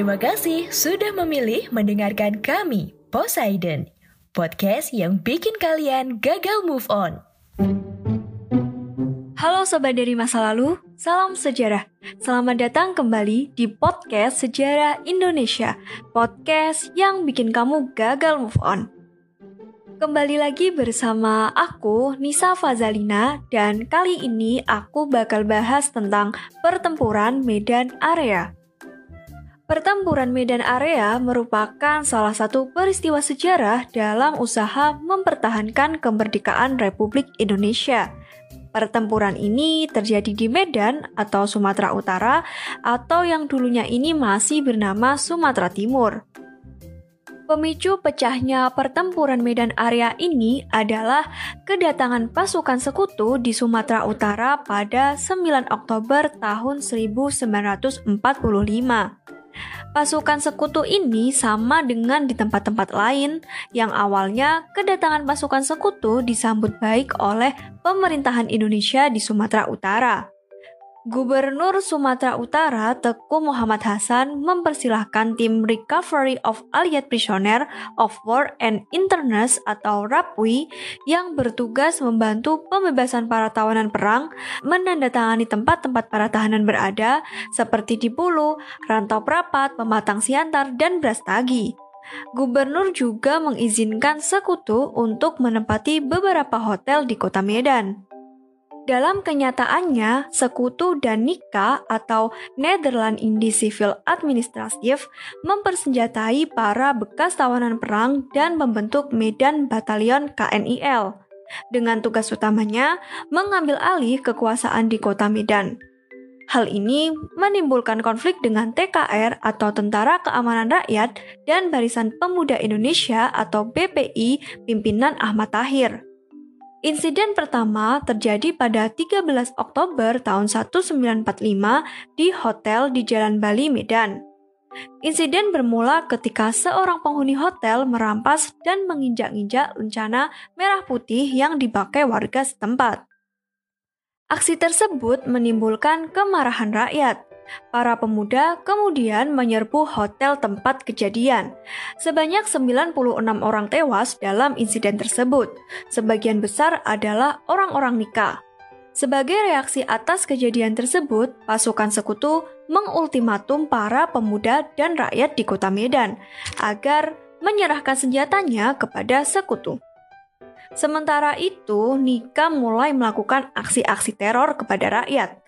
Terima kasih sudah memilih mendengarkan kami, Poseidon. Podcast yang bikin kalian gagal move on. Halo sobat dari masa lalu, salam sejarah. Selamat datang kembali di podcast Sejarah Indonesia, podcast yang bikin kamu gagal move on. Kembali lagi bersama aku, Nisa Fazalina, dan kali ini aku bakal bahas tentang pertempuran Medan Area. Pertempuran Medan Area merupakan salah satu peristiwa sejarah dalam usaha mempertahankan kemerdekaan Republik Indonesia. Pertempuran ini terjadi di Medan atau Sumatera Utara atau yang dulunya ini masih bernama Sumatera Timur. Pemicu pecahnya pertempuran Medan Area ini adalah kedatangan pasukan sekutu di Sumatera Utara pada 9 Oktober tahun 1945. Pasukan sekutu ini sama dengan di tempat-tempat lain yang awalnya kedatangan pasukan sekutu disambut baik oleh pemerintahan Indonesia di Sumatera Utara. Gubernur Sumatera Utara Teku Muhammad Hasan mempersilahkan tim Recovery of Allied Prisoner of War and Internees atau RAPWI yang bertugas membantu pembebasan para tawanan perang menandatangani tempat-tempat para tahanan berada seperti di Bulu, Rantau Prapat, Pematang Siantar, dan Brastagi. Gubernur juga mengizinkan sekutu untuk menempati beberapa hotel di kota Medan. Dalam kenyataannya, sekutu dan Nika atau Netherlands Indie Civil Administrative mempersenjatai para bekas tawanan perang dan membentuk Medan Batalion KNIL dengan tugas utamanya mengambil alih kekuasaan di kota Medan. Hal ini menimbulkan konflik dengan TKR atau Tentara Keamanan Rakyat dan Barisan Pemuda Indonesia atau BPI pimpinan Ahmad Tahir. Insiden pertama terjadi pada 13 Oktober tahun 1945 di hotel di Jalan Bali, Medan. Insiden bermula ketika seorang penghuni hotel merampas dan menginjak-injak lencana merah putih yang dipakai warga setempat. Aksi tersebut menimbulkan kemarahan rakyat. Para pemuda kemudian menyerbu hotel tempat kejadian. Sebanyak 96 orang tewas dalam insiden tersebut. Sebagian besar adalah orang-orang nikah. Sebagai reaksi atas kejadian tersebut, pasukan sekutu mengultimatum para pemuda dan rakyat di kota Medan agar menyerahkan senjatanya kepada sekutu. Sementara itu, Nika mulai melakukan aksi-aksi teror kepada rakyat.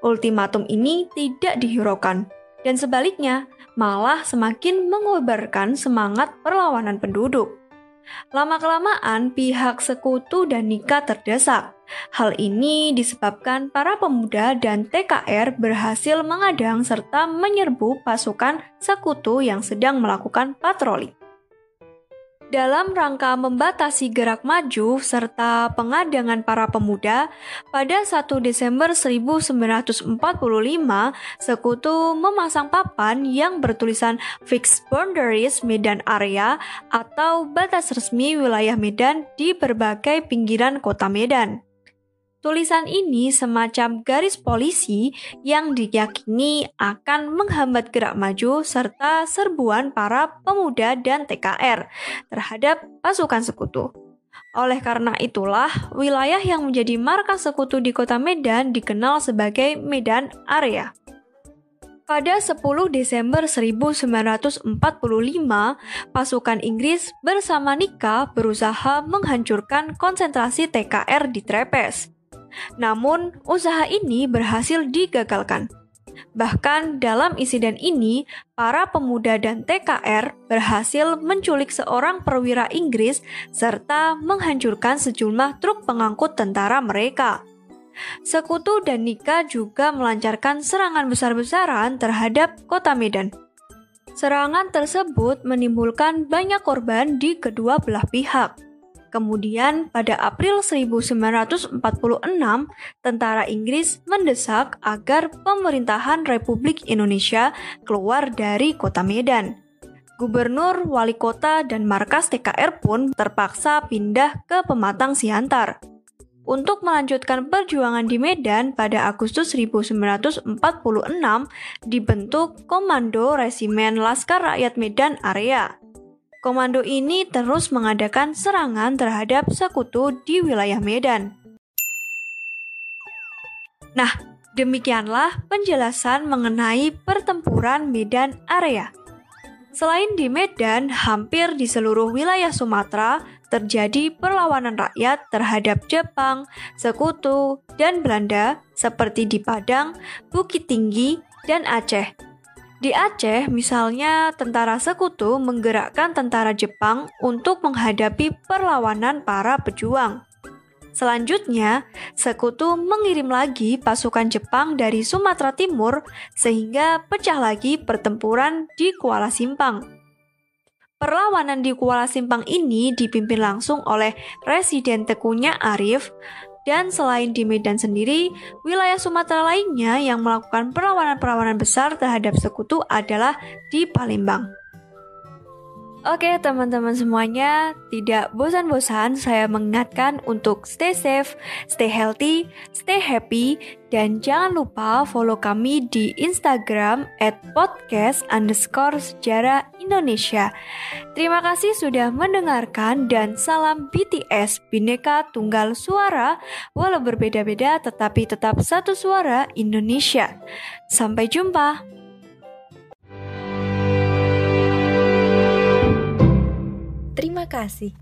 Ultimatum ini tidak dihiraukan, dan sebaliknya malah semakin mengobarkan semangat perlawanan penduduk. Lama-kelamaan pihak sekutu dan Nika terdesak. Hal ini disebabkan para pemuda dan TKR berhasil mengadang serta menyerbu pasukan sekutu yang sedang melakukan patroli dalam rangka membatasi gerak maju serta pengadangan para pemuda, pada 1 Desember 1945, Sekutu memasang papan yang bertulisan Fixed Boundaries Medan Area atau batas resmi wilayah Medan di berbagai pinggiran kota Medan. Tulisan ini semacam garis polisi yang diyakini akan menghambat gerak maju serta serbuan para pemuda dan TKR terhadap pasukan sekutu. Oleh karena itulah, wilayah yang menjadi markas sekutu di kota Medan dikenal sebagai Medan Area. Pada 10 Desember 1945, pasukan Inggris bersama Nika berusaha menghancurkan konsentrasi TKR di Trepes. Namun, usaha ini berhasil digagalkan. Bahkan dalam insiden ini, para pemuda dan TKR berhasil menculik seorang perwira Inggris serta menghancurkan sejumlah truk pengangkut tentara mereka. Sekutu dan Nika juga melancarkan serangan besar-besaran terhadap kota Medan. Serangan tersebut menimbulkan banyak korban di kedua belah pihak. Kemudian pada April 1946, tentara Inggris mendesak agar pemerintahan Republik Indonesia keluar dari kota Medan. Gubernur, wali kota, dan markas TKR pun terpaksa pindah ke Pematang Siantar. Untuk melanjutkan perjuangan di Medan pada Agustus 1946 dibentuk Komando Resimen Laskar Rakyat Medan Area. Komando ini terus mengadakan serangan terhadap sekutu di wilayah Medan. Nah, demikianlah penjelasan mengenai pertempuran Medan Area. Selain di Medan, hampir di seluruh wilayah Sumatera terjadi perlawanan rakyat terhadap Jepang, Sekutu, dan Belanda seperti di Padang, Bukit Tinggi, dan Aceh. Di Aceh, misalnya, tentara Sekutu menggerakkan tentara Jepang untuk menghadapi perlawanan para pejuang. Selanjutnya, Sekutu mengirim lagi pasukan Jepang dari Sumatera Timur sehingga pecah lagi pertempuran di Kuala Simpang. Perlawanan di Kuala Simpang ini dipimpin langsung oleh Residen Tekunya Arif dan selain di Medan sendiri, wilayah Sumatera lainnya yang melakukan perlawanan-perlawanan besar terhadap sekutu adalah di Palembang. Oke teman-teman semuanya, tidak bosan-bosan saya mengingatkan untuk stay safe, stay healthy, stay happy, dan jangan lupa follow kami di Instagram at podcast underscore sejarah Indonesia. Terima kasih sudah mendengarkan dan salam BTS Bineka Tunggal Suara, walau berbeda-beda tetapi tetap satu suara Indonesia. Sampai jumpa. Terima kasih.